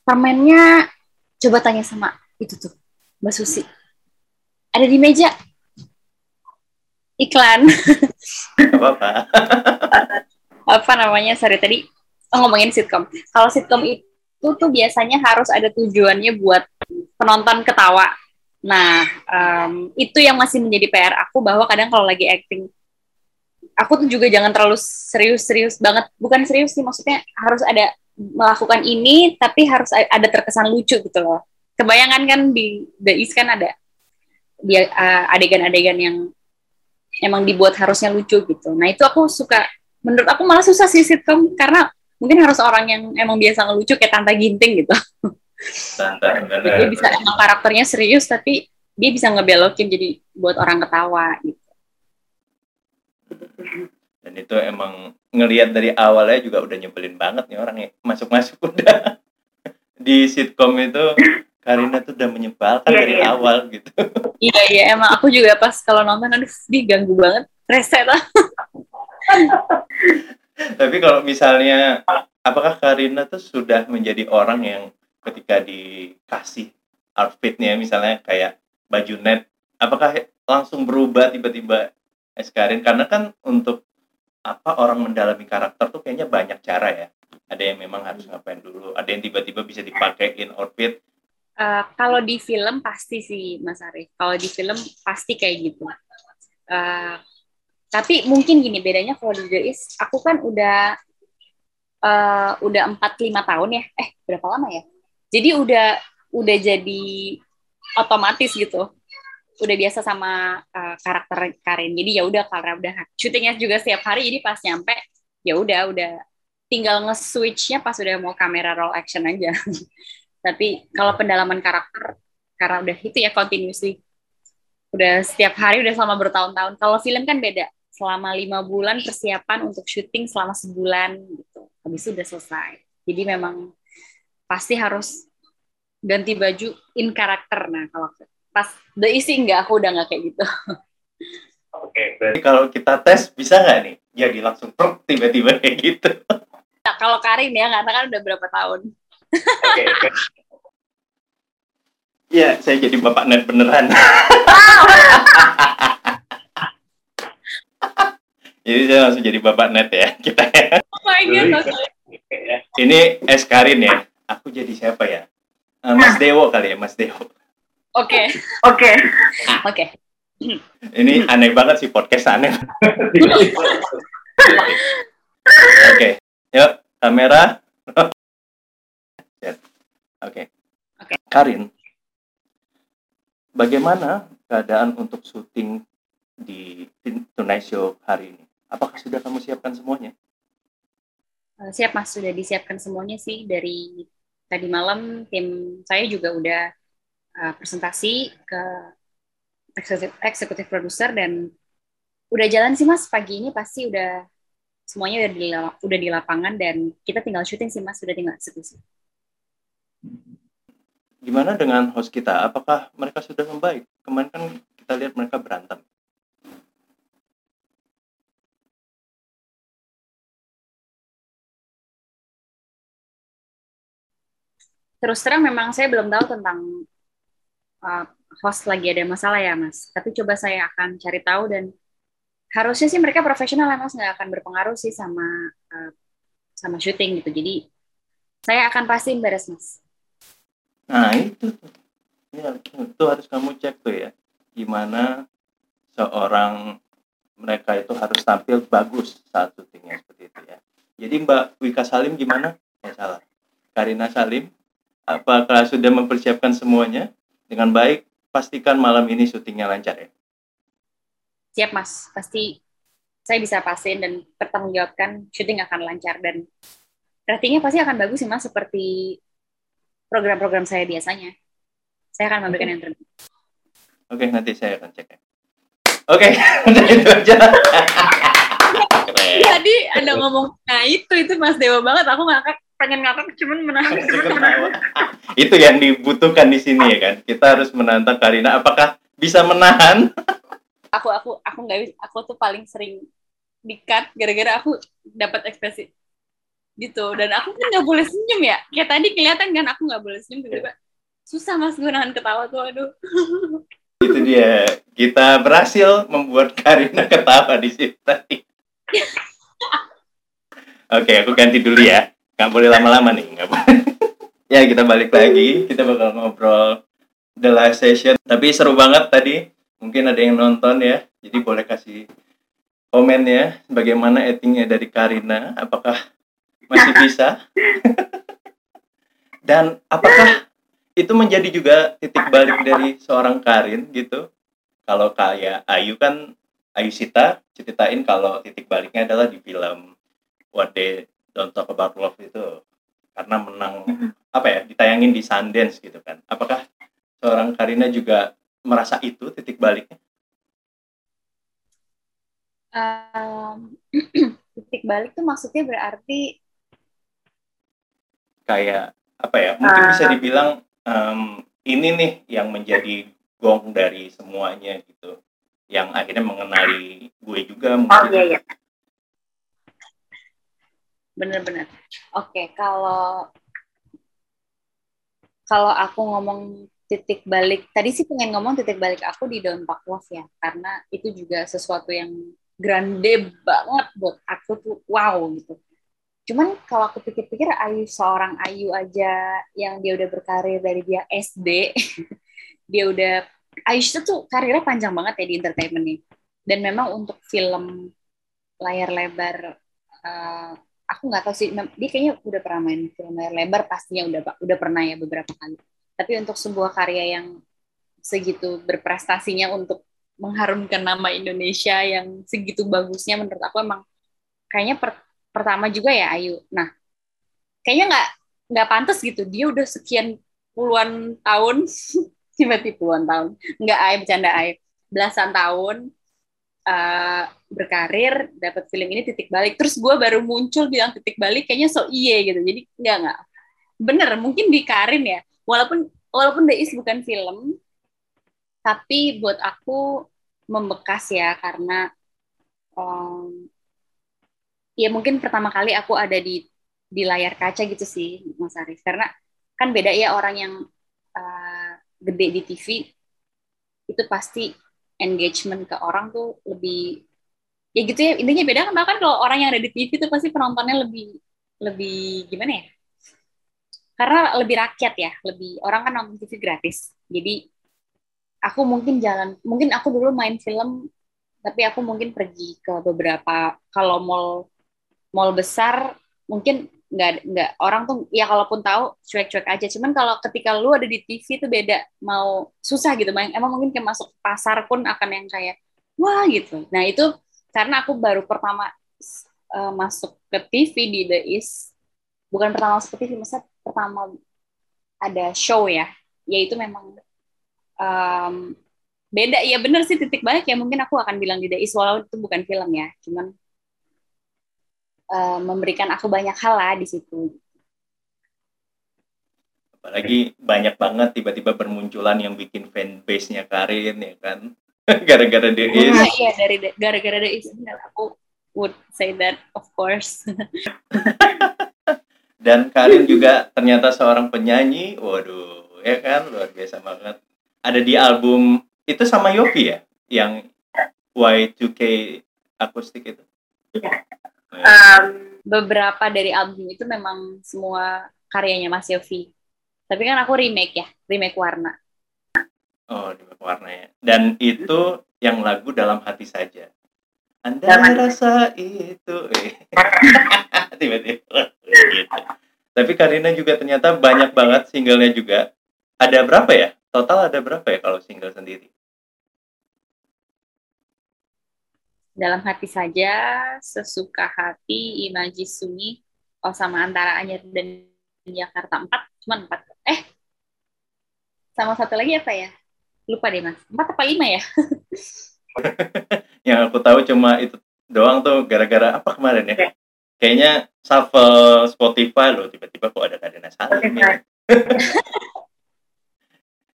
permennya coba tanya sama itu tuh Mbak Susi ada di meja iklan. apa-apa. apa namanya? Sorry tadi oh, ngomongin sitkom. Kalau sitkom itu tuh biasanya harus ada tujuannya buat penonton ketawa. Nah, um, itu yang masih menjadi PR aku bahwa kadang kalau lagi acting, aku tuh juga jangan terlalu serius-serius banget. Bukan serius sih, maksudnya harus ada melakukan ini, tapi harus ada terkesan lucu gitu loh. Kebayangan kan di The East kan ada adegan-adegan yang emang dibuat harusnya lucu gitu. Nah itu aku suka, menurut aku malah susah sih sitcom karena mungkin harus orang yang emang biasa ngelucu kayak Tante Ginting gitu. Tante, dia bisa emang karakternya serius tapi dia bisa ngebelokin jadi buat orang ketawa gitu. Dan itu emang ngelihat dari awalnya juga udah nyebelin banget nih orang ya masuk-masuk udah di sitcom itu Karina tuh udah menyebalkan yeah, dari yeah. awal gitu. Iya iya emang aku juga pas kalau nonton aduh diganggu banget reset lah. Tapi kalau misalnya apakah Karina tuh sudah menjadi orang yang ketika dikasih outfitnya misalnya kayak baju net apakah langsung berubah tiba-tiba es Karin karena kan untuk apa orang mendalami karakter tuh kayaknya banyak cara ya ada yang memang harus ngapain dulu ada yang tiba-tiba bisa dipakein outfit Uh, kalau di film pasti sih Mas Arif. Kalau di film pasti kayak gitu. Uh, tapi mungkin gini bedanya kalau di The Is, aku kan udah uh, udah empat lima tahun ya. Eh berapa lama ya? Jadi udah udah jadi otomatis gitu. Udah biasa sama uh, karakter Karen. Jadi ya udah karena udah syutingnya juga setiap hari. Jadi pas nyampe ya udah udah tinggal nge-switchnya pas udah mau kamera roll action aja. Tapi kalau pendalaman karakter karena udah itu ya continuously udah setiap hari udah selama bertahun-tahun. Kalau film kan beda, selama lima bulan persiapan untuk syuting selama sebulan gitu. Habis itu udah selesai. Jadi memang pasti harus ganti baju in karakter. Nah kalau pas the isi enggak, aku udah nggak kayak gitu. Oke, berarti kalau kita tes bisa nggak nih? Jadi langsung tiba-tiba kayak gitu. Nah, kalau Karin ya, karena kan udah berapa tahun. Oke. Okay, Iya, saya jadi bapak net beneran. jadi saya langsung jadi bapak net ya kita ya. Oh my god. Ini es Karin ya. Aku jadi siapa ya? Uh, Mas Dewo kali ya, Mas Dewo. Oke. Oke. Oke. Ini aneh banget sih podcast aneh. Oke. Okay. Yuk, kamera. Oke. Okay. Okay. Karin, bagaimana keadaan untuk syuting di Tonight Show hari ini? Apakah sudah kamu siapkan semuanya? Eh, siap mas, sudah disiapkan semuanya sih dari tadi malam tim saya juga udah uh, presentasi ke eksekutif produser dan udah jalan sih mas pagi ini pasti udah semuanya udah di udah di lapangan dan kita tinggal syuting sih mas sudah tinggal eksekusi gimana dengan host kita? Apakah mereka sudah membaik? Kemarin kan kita lihat mereka berantem. Terus terang memang saya belum tahu tentang uh, host lagi ada masalah ya mas. Tapi coba saya akan cari tahu dan harusnya sih mereka profesional ya mas nggak akan berpengaruh sih sama uh, sama syuting gitu. Jadi saya akan pastiin beres mas. Nah itu. Ya, itu harus kamu cek tuh ya. Gimana seorang mereka itu harus tampil bagus saat syutingnya seperti itu ya. Jadi Mbak Wika Salim gimana? Ya salah. Karina Salim, apakah sudah mempersiapkan semuanya dengan baik? Pastikan malam ini syutingnya lancar ya. Siap mas, pasti saya bisa pastiin dan pertanggungjawabkan syuting akan lancar dan ratingnya pasti akan bagus sih mas seperti program-program saya biasanya. Saya akan memberikan yang terbaik. Oke, nanti saya akan cek ya. Oke, itu aja. Jadi ada ngomong, nah itu itu Mas Dewa banget. Aku ngakak, pengen ngakak, cuman menahan. itu yang dibutuhkan di sini ya kan. Kita harus menantang Karina. Apakah bisa menahan? aku aku aku nggak bisa. Aku tuh paling sering dikat gara-gara aku dapat ekspresi gitu. Dan aku kan nggak boleh senyum ya. Kayak tadi kelihatan kan aku nggak boleh senyum tiba-tiba. Susah mas gue nahan ketawa tuh, aduh. itu dia kita berhasil membuat Karina ketawa di situ tadi oke aku ganti dulu ya nggak boleh lama-lama nih nggak boleh. Ya kita balik lagi. Kita bakal ngobrol the last session. Tapi seru banget tadi. Mungkin ada yang nonton ya. Jadi boleh kasih komen ya bagaimana actingnya dari Karina. Apakah masih bisa? Dan apakah itu menjadi juga titik balik dari seorang Karin gitu. Kalau kayak Ayu kan Ayu Sita ceritain kalau titik baliknya adalah di film What They Don't Talk About Love itu karena menang apa ya ditayangin di Sundance gitu kan. Apakah seorang Karina juga merasa itu titik baliknya? Um, titik balik tuh maksudnya berarti kayak apa ya? Mungkin uh, bisa dibilang um, ini nih yang menjadi gong dari semuanya gitu yang akhirnya mengenali gue juga mungkin. Oh iya iya. Bener-bener. Oke, kalau kalau aku ngomong titik balik, tadi sih pengen ngomong titik balik aku di Talk Love ya, karena itu juga sesuatu yang grande banget buat aku tuh wow gitu cuman kalau aku pikir-pikir Ayu seorang Ayu aja yang dia udah berkarir dari dia SD dia udah Ayu itu tuh karirnya panjang banget ya di entertainment nih dan memang untuk film layar lebar uh, aku nggak tahu sih dia kayaknya udah pernah main film layar lebar pastinya udah udah pernah ya beberapa kali tapi untuk sebuah karya yang segitu berprestasinya untuk mengharumkan nama Indonesia yang segitu bagusnya menurut aku emang kayaknya per, pertama juga ya Ayu. Nah, kayaknya nggak nggak pantas gitu. Dia udah sekian puluhan tahun, tiba-tiba puluhan tahun, nggak Ayu bercanda Ayu, belasan tahun uh, berkarir, dapat film ini titik balik. Terus gue baru muncul bilang titik balik, kayaknya so iye gitu. Jadi nggak nggak. Bener, mungkin di Karin ya. Walaupun walaupun The Is bukan film, tapi buat aku membekas ya karena um, ya mungkin pertama kali aku ada di di layar kaca gitu sih Mas Arif karena kan beda ya orang yang uh, gede di TV itu pasti engagement ke orang tuh lebih ya gitu ya intinya beda kan bahkan kalau orang yang ada di TV itu pasti penontonnya lebih lebih gimana ya? Karena lebih rakyat ya lebih orang kan nonton TV gratis. Jadi aku mungkin jalan mungkin aku dulu main film tapi aku mungkin pergi ke beberapa kalau mall mall besar mungkin nggak nggak orang tuh ya kalaupun tahu cuek-cuek aja. Cuman kalau ketika lu ada di TV itu beda mau susah gitu. Emang mungkin kayak masuk pasar pun akan yang kayak wah gitu. Nah itu karena aku baru pertama uh, masuk ke TV di The East. Bukan pertama masuk ke TV masa pertama ada show ya. Yaitu memang um, beda. Ya bener sih titik balik. Ya mungkin aku akan bilang di The East walaupun itu bukan film ya. Cuman uh, memberikan aku banyak hal lah di situ. apalagi banyak banget tiba-tiba bermunculan yang bikin fanbase-nya Karin ya kan gara-gara dia is Nah, iya dari gara-gara The Is benar aku would say that of course. dan Karin juga ternyata seorang penyanyi waduh ya kan luar biasa banget ada di album itu sama Yofi ya yang Y2K akustik itu Iya. Ya. Um, Beberapa dari album itu memang semua karyanya Mas Yofi. Tapi kan aku remake ya, remake warna. Oh, di warnanya. Dan itu yang lagu dalam hati saja. Anda Dalam hati. rasa itu. eh. Tiba-tiba. gitu. Tapi Karina juga ternyata banyak banget singlenya juga. Ada berapa ya? Total ada berapa ya kalau single sendiri? Dalam hati saja, sesuka hati, Imaji Sunyi, oh sama antara Anyer dan Jakarta empat, cuma empat. Eh, sama satu lagi apa ya? Lupa deh mas. Empat apa lima ya? Yang aku tahu cuma itu doang tuh gara-gara apa kemarin ya? Kayaknya shuffle Spotify loh tiba-tiba kok ada Karina Salim ya.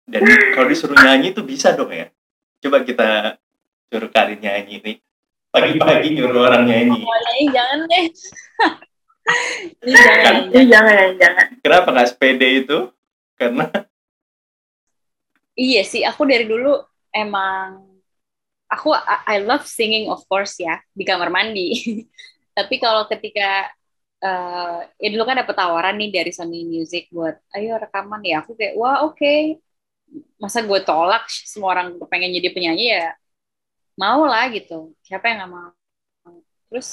Dan kalau disuruh nyanyi tuh bisa dong ya. Coba kita suruh Karin nyanyi nih. Pagi-pagi nyuruh orang nyanyi. Oh, nyanyi jangan deh. Ini jangan. ini jangan, jangan, jangan. Kenapa nggak sepede itu? Karena Iya sih, aku dari dulu emang aku I love singing of course ya di kamar mandi. Tapi kalau ketika eh ya dulu kan dapet tawaran nih dari Sony Music buat ayo rekaman ya aku kayak wah oke masa gue tolak semua orang pengen jadi penyanyi ya mau lah gitu. Siapa yang nggak mau? Terus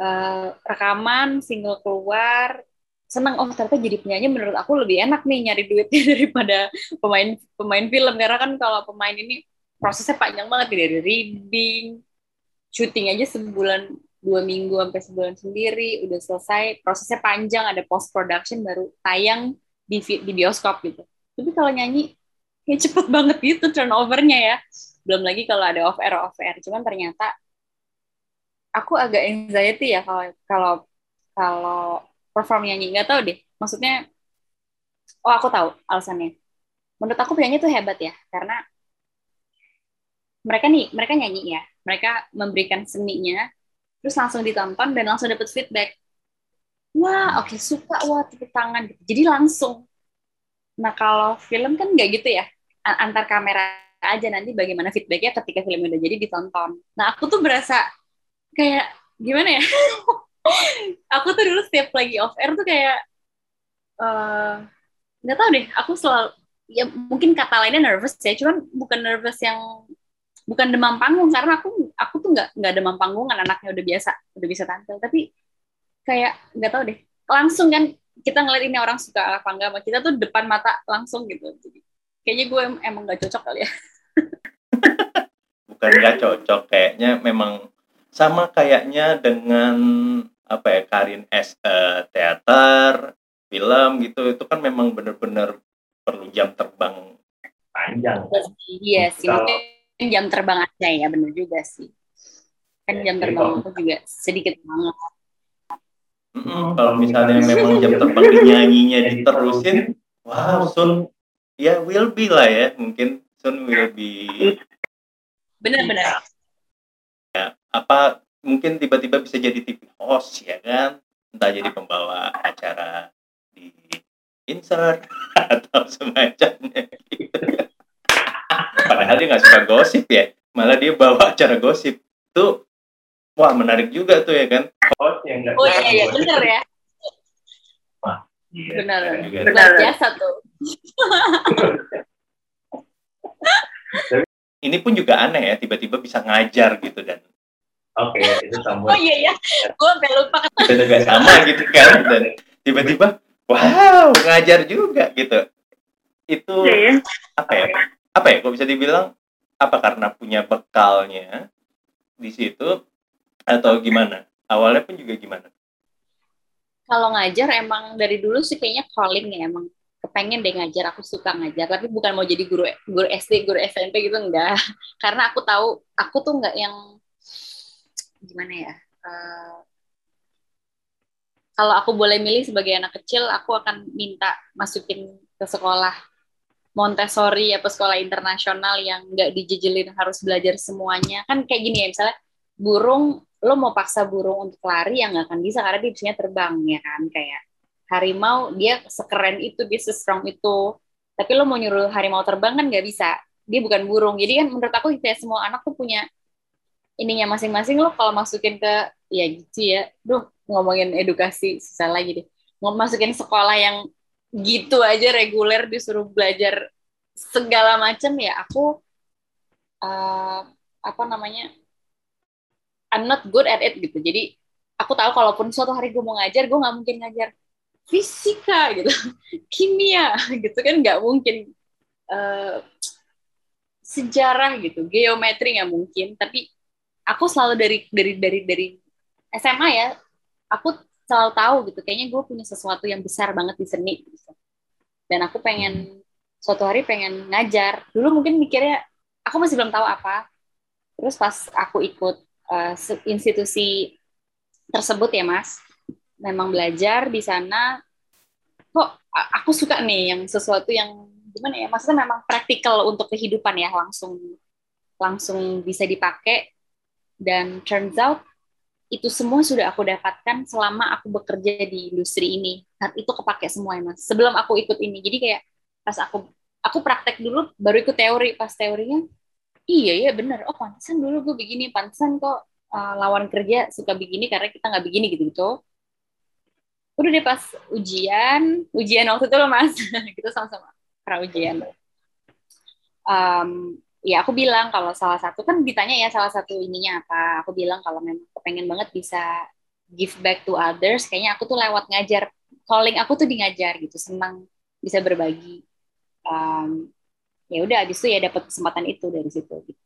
eh, rekaman single keluar. Seneng oh ternyata jadi penyanyi menurut aku lebih enak nih nyari duitnya daripada pemain pemain film. Karena kan kalau pemain ini prosesnya panjang banget dari reading syuting aja sebulan dua minggu sampai sebulan sendiri udah selesai. Prosesnya panjang ada post production baru tayang di di bioskop gitu. Tapi kalau nyanyi kayak cepet banget gitu turnovernya ya belum lagi kalau ada off air off air cuman ternyata aku agak anxiety ya kalau kalau kalau perform nyanyi. Nggak tahu deh. Maksudnya oh aku tahu alasannya. Menurut aku penyanyi tuh hebat ya karena mereka nih mereka nyanyi ya. Mereka memberikan seninya terus langsung ditonton dan langsung dapet feedback. Wah oke suka wah tepuk tangan. Jadi langsung. Nah kalau film kan nggak gitu ya antar kamera aja nanti bagaimana feedbacknya ketika filmnya udah jadi ditonton. Nah aku tuh berasa kayak gimana ya? Aku tuh dulu setiap lagi off air tuh kayak eh, nggak tahu deh aku selalu ya mungkin kata lainnya nervous ya cuman bukan nervous yang bukan demam panggung karena aku aku tuh nggak nggak demam panggungan anaknya udah biasa udah bisa tampil. Tapi kayak nggak tahu deh langsung kan kita ngeliat ini orang suka apa enggak kita tuh depan mata langsung gitu. Jadi, kayaknya gue em- emang nggak cocok kali ya. Bukan nggak cocok kayaknya memang sama kayaknya dengan apa ya Karin S eh, teater film gitu itu kan memang bener-bener perlu jam terbang panjang. Iya sih Kalau- mungkin jam terbang aja ya bener juga sih. Kan Ya, jam terbang aku juga sedikit banget. Mm-mm, kalau misalnya memang jam terbang dinyanyinya diterusin wow soon ya will be lah ya. Mungkin soon will be. Bener-bener apa mungkin tiba-tiba bisa jadi TV host ya kan? Entah jadi pembawa acara di insert atau semacamnya gitu. padahal dia nggak suka gosip ya. Malah dia bawa acara gosip. Tuh wah menarik juga tuh ya kan? Host yang nggak oh iya iya bener ya Iya. bener juga. luar biasa tuh. Ini pun juga aneh ya tiba-tiba bisa ngajar gitu dan oke itu oh sambut iya. Ya gue sampai lupa. Kita juga sama gitu kan dan tiba-tiba wow ngajar juga gitu. Itu Iya, ya. apa ya? Apa ya? Kok bisa dibilang apa karena punya bekalnya di situ atau gimana? Awalnya pun juga gimana kalau ngajar emang dari dulu sih kayaknya calling ya emang kepengen deh ngajar aku suka ngajar tapi bukan mau jadi guru guru SD guru SMP gitu enggak karena aku tahu aku tuh enggak yang gimana ya eh, kalau aku boleh milih sebagai anak kecil, aku akan minta masukin ke sekolah Montessori apa sekolah internasional yang nggak dijejelin harus belajar semuanya. Kan kayak gini ya, misalnya burung, lo mau paksa burung untuk lari yang nggak akan bisa karena dia bisa terbang ya kan? Kayak harimau dia sekeren itu dia sestrong itu. Tapi lo mau nyuruh harimau terbang kan nggak bisa. Dia bukan burung. Jadi kan menurut aku kayak semua anak tuh punya ininya masing-masing lo. Kalau masukin ke ya gitu ya. Duh ngomongin edukasi susah lagi deh. Mau masukin sekolah yang gitu aja reguler disuruh belajar segala macam ya aku uh, apa namanya I'm not good at it gitu. Jadi aku tahu kalaupun suatu hari gue mau ngajar gue nggak mungkin ngajar fisika gitu. Kimia gitu kan nggak mungkin. Uh, sejarah gitu geometri nggak mungkin. Tapi aku selalu dari dari dari dari SMA ya aku selalu tahu gitu kayaknya gue punya sesuatu yang besar banget di seni gitu. dan aku pengen suatu hari pengen ngajar. Dulu mungkin mikirnya aku masih belum tahu apa. Terus pas aku ikut uh, institusi tersebut ya mas memang belajar di sana kok aku suka nih yang sesuatu yang gimana ya maksudnya memang praktikal untuk kehidupan ya langsung langsung bisa dipakai dan turns out itu semua sudah aku dapatkan selama aku bekerja di industri ini. Saat itu kepake semua ya mas. Sebelum aku ikut ini, jadi kayak pas aku aku praktek dulu, baru ikut teori. Pas teorinya, iya iya bener. Oh pantesan dulu gue begini, pantesan kok uh, lawan kerja suka begini karena kita nggak begini gitu gitu. Udah deh pas ujian, ujian waktu itu loh mas, kita sama-sama pra ujian. Um, ya aku bilang kalau salah satu kan ditanya ya salah satu ininya apa aku bilang kalau memang pengen banget bisa give back to others kayaknya aku tuh lewat ngajar calling aku tuh di ngajar gitu senang bisa berbagi um, ya udah abis itu ya dapat kesempatan itu dari situ gitu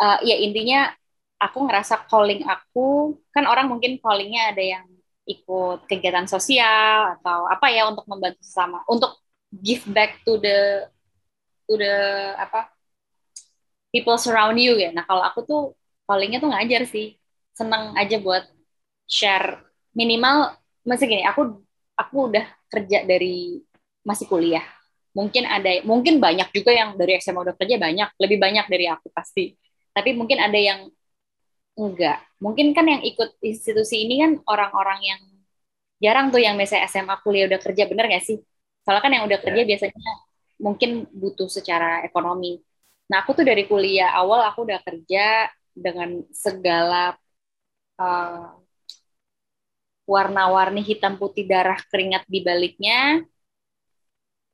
uh, ya intinya aku ngerasa calling aku kan orang mungkin callingnya ada yang ikut kegiatan sosial atau apa ya untuk membantu sesama untuk give back to the to the apa people surround you ya. Nah kalau aku tuh palingnya tuh ngajar sih, seneng aja buat share minimal masih gini. Aku aku udah kerja dari masih kuliah. Mungkin ada, mungkin banyak juga yang dari SMA udah kerja banyak, lebih banyak dari aku pasti. Tapi mungkin ada yang enggak. Mungkin kan yang ikut institusi ini kan orang-orang yang jarang tuh yang misalnya SMA kuliah udah kerja, bener gak sih? Soalnya kan yang udah kerja yeah. biasanya mungkin butuh secara ekonomi. Nah, aku tuh dari kuliah awal aku udah kerja dengan segala uh, warna-warni hitam putih darah keringat di baliknya.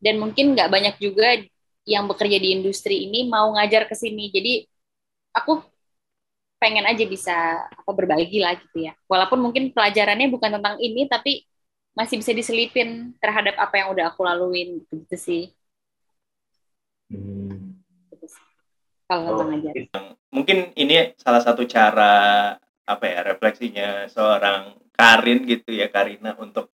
Dan mungkin nggak banyak juga yang bekerja di industri ini mau ngajar ke sini. Jadi aku pengen aja bisa apa berbagi lah gitu ya. Walaupun mungkin pelajarannya bukan tentang ini, tapi masih bisa diselipin terhadap apa yang udah aku laluin gitu sih. Hmm. Kalau oh, Mungkin ini salah satu cara apa ya refleksinya seorang Karin gitu ya Karina untuk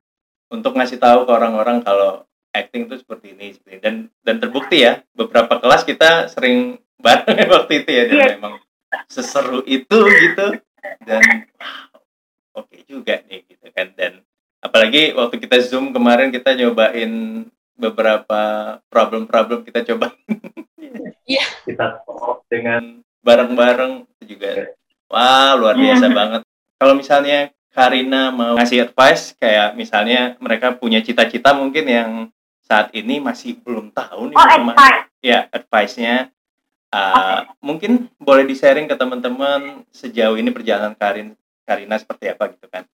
untuk ngasih tahu ke orang-orang kalau acting itu seperti ini seperti ini. dan dan terbukti ya beberapa kelas kita sering bareng waktu itu ya dan yeah. memang seseru itu gitu dan oke okay juga nih gitu kan dan apalagi waktu kita zoom kemarin kita nyobain beberapa problem-problem kita coba. Iya. kita dengan bareng-bareng juga. Wah, luar biasa yeah. banget. Kalau misalnya Karina mau ngasih advice kayak misalnya mereka punya cita-cita mungkin yang saat ini masih belum tahu nih oh, advice. ya advice-nya uh, okay. mungkin boleh di-sharing ke teman-teman sejauh ini perjalanan Karin Karina seperti apa gitu kan.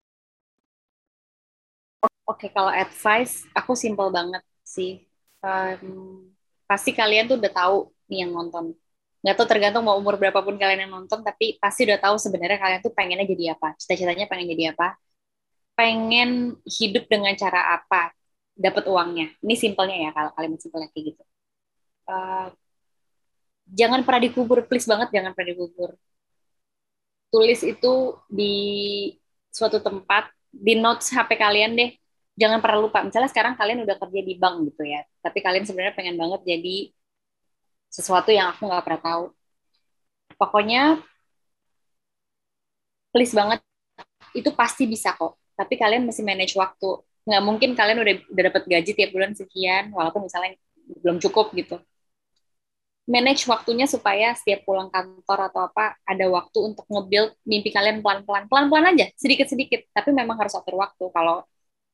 Oke, okay, kalau advice aku simple banget sih. Um, pasti kalian tuh udah tahu nih yang nonton. Nggak tahu tergantung mau umur berapapun kalian yang nonton, tapi pasti udah tahu sebenarnya kalian tuh pengennya jadi apa. Cita-citanya pengen jadi apa. Pengen hidup dengan cara apa. Dapat uangnya. Ini simpelnya ya, kalau kalian simpelnya kayak gitu. Uh, jangan pernah dikubur, please banget jangan pernah dikubur. Tulis itu di suatu tempat, di notes HP kalian deh, jangan pernah lupa misalnya sekarang kalian udah kerja di bank gitu ya tapi kalian sebenarnya pengen banget jadi sesuatu yang aku nggak pernah tahu pokoknya please banget itu pasti bisa kok tapi kalian mesti manage waktu nggak mungkin kalian udah udah dapat gaji tiap bulan sekian walaupun misalnya belum cukup gitu. Manage waktunya supaya setiap pulang kantor atau apa ada waktu untuk nge-build mimpi kalian pelan-pelan. Pelan-pelan aja sedikit-sedikit. Tapi memang harus atur waktu. Kalau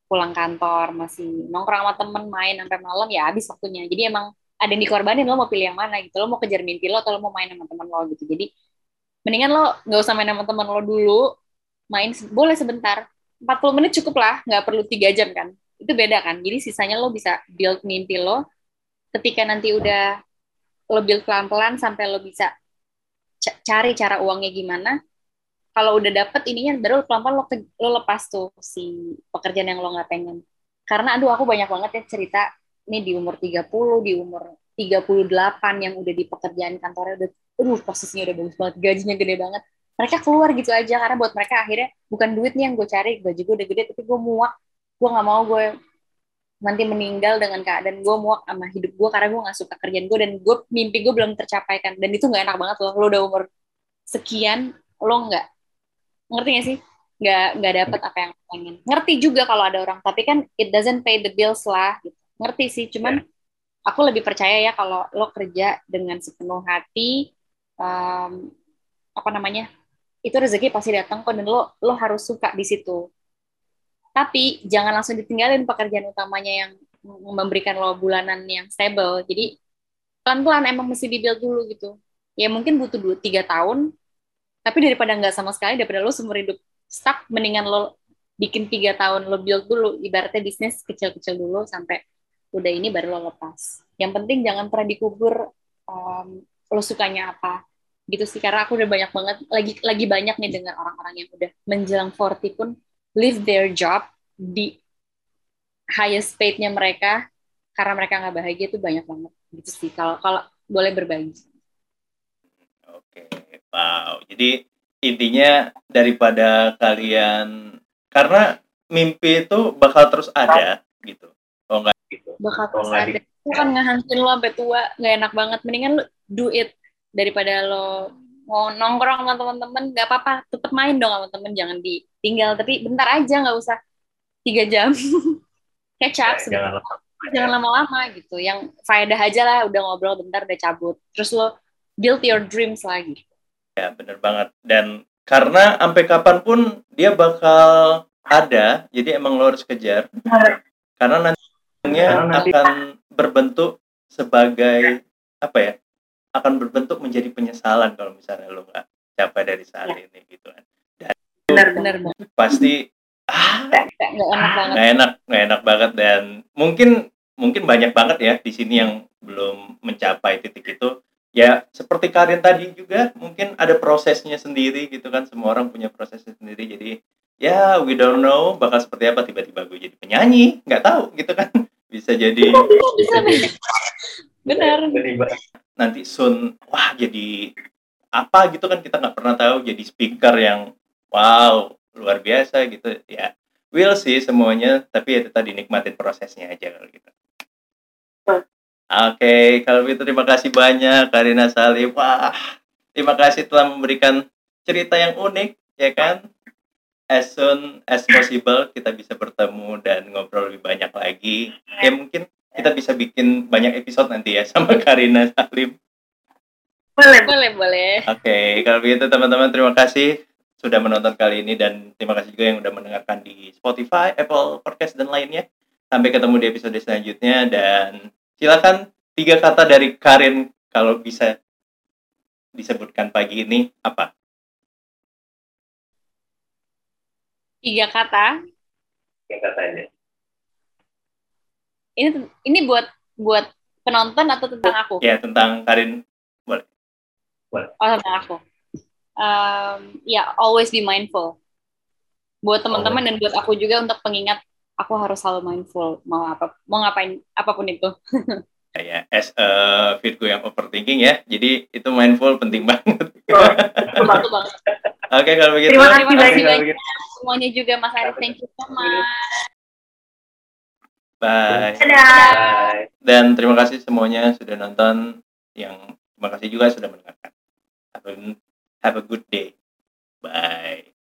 pulang kantor masih nongkrong sama temen main sampai malam ya habis waktunya. Jadi emang ada yang dikorbanin lo mau pilih yang mana gitu. Lo mau kejar mimpi lo atau lo mau main sama temen lo gitu. Jadi mendingan lo nggak usah main sama temen lo dulu. Main boleh sebentar 40 menit cukup lah nggak perlu tiga jam kan itu beda kan jadi sisanya lo bisa build mimpi lo ketika nanti udah lo build pelan-pelan sampai lo bisa cari cara uangnya gimana. Kalau udah dapet ininya baru pelan-pelan lo, lo lepas tuh si pekerjaan yang lo nggak pengen. Karena aduh aku banyak banget ya cerita ini di umur 30, di umur 38 yang udah di pekerjaan kantornya udah aduh posisinya udah bagus banget, gajinya gede banget. Mereka keluar gitu aja karena buat mereka akhirnya bukan duit nih yang gue cari, gaji gue udah gede tapi gue muak, gue nggak mau gue nanti meninggal dengan keadaan gue muak sama hidup gue karena gue gak suka kerjaan gue dan gue mimpi gue belum tercapai kan dan itu nggak enak banget loh lo udah umur sekian lo nggak ngerti gak sih nggak nggak dapet apa yang pengen ngerti juga kalau ada orang tapi kan it doesn't pay the bills lah gitu. ngerti sih cuman yeah. aku lebih percaya ya kalau lo kerja dengan sepenuh hati um, apa namanya itu rezeki pasti datang kok dan lo lo harus suka di situ. Tapi jangan langsung ditinggalin pekerjaan utamanya yang memberikan lo bulanan yang stable. Jadi pelan-pelan emang mesti dibuild dulu gitu. Ya mungkin butuh dua tiga tahun tapi daripada nggak sama sekali daripada lo seumur hidup stuck mendingan lo bikin tiga tahun lo build dulu. Ibaratnya bisnis kecil-kecil dulu sampai udah ini baru lo lepas. Yang penting jangan pernah dikubur um, lo sukanya apa gitu sih karena aku udah banyak banget lagi lagi banyak nih dengar orang-orang yang udah menjelang 40 pun leave their job di highest paid-nya mereka karena mereka nggak bahagia itu banyak banget gitu sih kalau kalau boleh berbagi. Oke, wow. Jadi intinya daripada kalian karena mimpi itu bakal terus ada gitu. Oh enggak gitu. Bakal terus oh, ada. Itu kan ngehancurin lo sampai tua, nggak enak banget. Mendingan lo do it daripada lo mau nongkrong sama teman-teman nggak apa-apa. Tetap main dong sama temen jangan ditinggal. Tapi bentar aja nggak usah. Tiga jam. Kecap ya, jangan lama-lama gitu. Yang faedah aja lah udah ngobrol bentar udah cabut. Terus lo build your dreams lagi. Ya bener banget. Dan karena sampai kapan pun dia bakal ada jadi emang lo harus kejar. Karena nantinya akan berbentuk sebagai apa ya akan berbentuk menjadi penyesalan kalau misalnya lo nggak capai dari saat ya. ini gitu kan. Dan benar-benar pasti ah nggak enak banget. nggak enak nggak enak banget. Dan mungkin mungkin banyak banget ya di sini yang belum mencapai titik itu. Ya seperti Karin tadi juga mungkin ada prosesnya sendiri gitu kan. Semua orang punya prosesnya sendiri. Jadi ya we don't know bakal seperti apa. Tiba-tiba gue jadi penyanyi nggak tahu gitu kan. Bisa jadi bisa, bisa. benar. Nanti Sun wah jadi apa? Gitu kan kita nggak pernah tahu jadi speaker yang wow luar biasa gitu. Ya will sih semuanya tapi ya tetap dinikmatin prosesnya aja kalau gitu. Oke okay, kalau gitu terima kasih banyak Karina Salim wah terima kasih telah memberikan cerita yang unik ya kan? As soon as possible kita bisa bertemu dan ngobrol lebih banyak lagi. Ya mungkin kita bisa bikin banyak episode nanti ya sama Karina Salim. Boleh, boleh, boleh. Oke, okay, kalau begitu teman-teman terima kasih sudah menonton kali ini dan terima kasih juga yang sudah mendengarkan di Spotify, Apple Podcast dan lainnya. Sampai ketemu di episode selanjutnya dan silakan tiga kata dari Karin kalau bisa disebutkan pagi ini apa? Tiga kata. Tiga kata ini ini ini buat buat penonton atau tentang aku? Ya tentang Karin boleh. Boleh. Oh tentang aku. Um, ya yeah, always be mindful. Buat teman-teman dan buat aku juga untuk pengingat aku harus selalu mindful mau apa mau ngapain apa pun itu. ya, ya, as a Virgo yang overthinking ya, jadi itu mindful penting banget. Oh, banget. Oke kalau begitu. Terima kasih banyak semuanya juga Mas Arif. Thank you so much. Bye. Bye. Dan terima kasih semuanya sudah nonton. Yang terima kasih juga sudah mendengarkan. Have a, have a good day. Bye.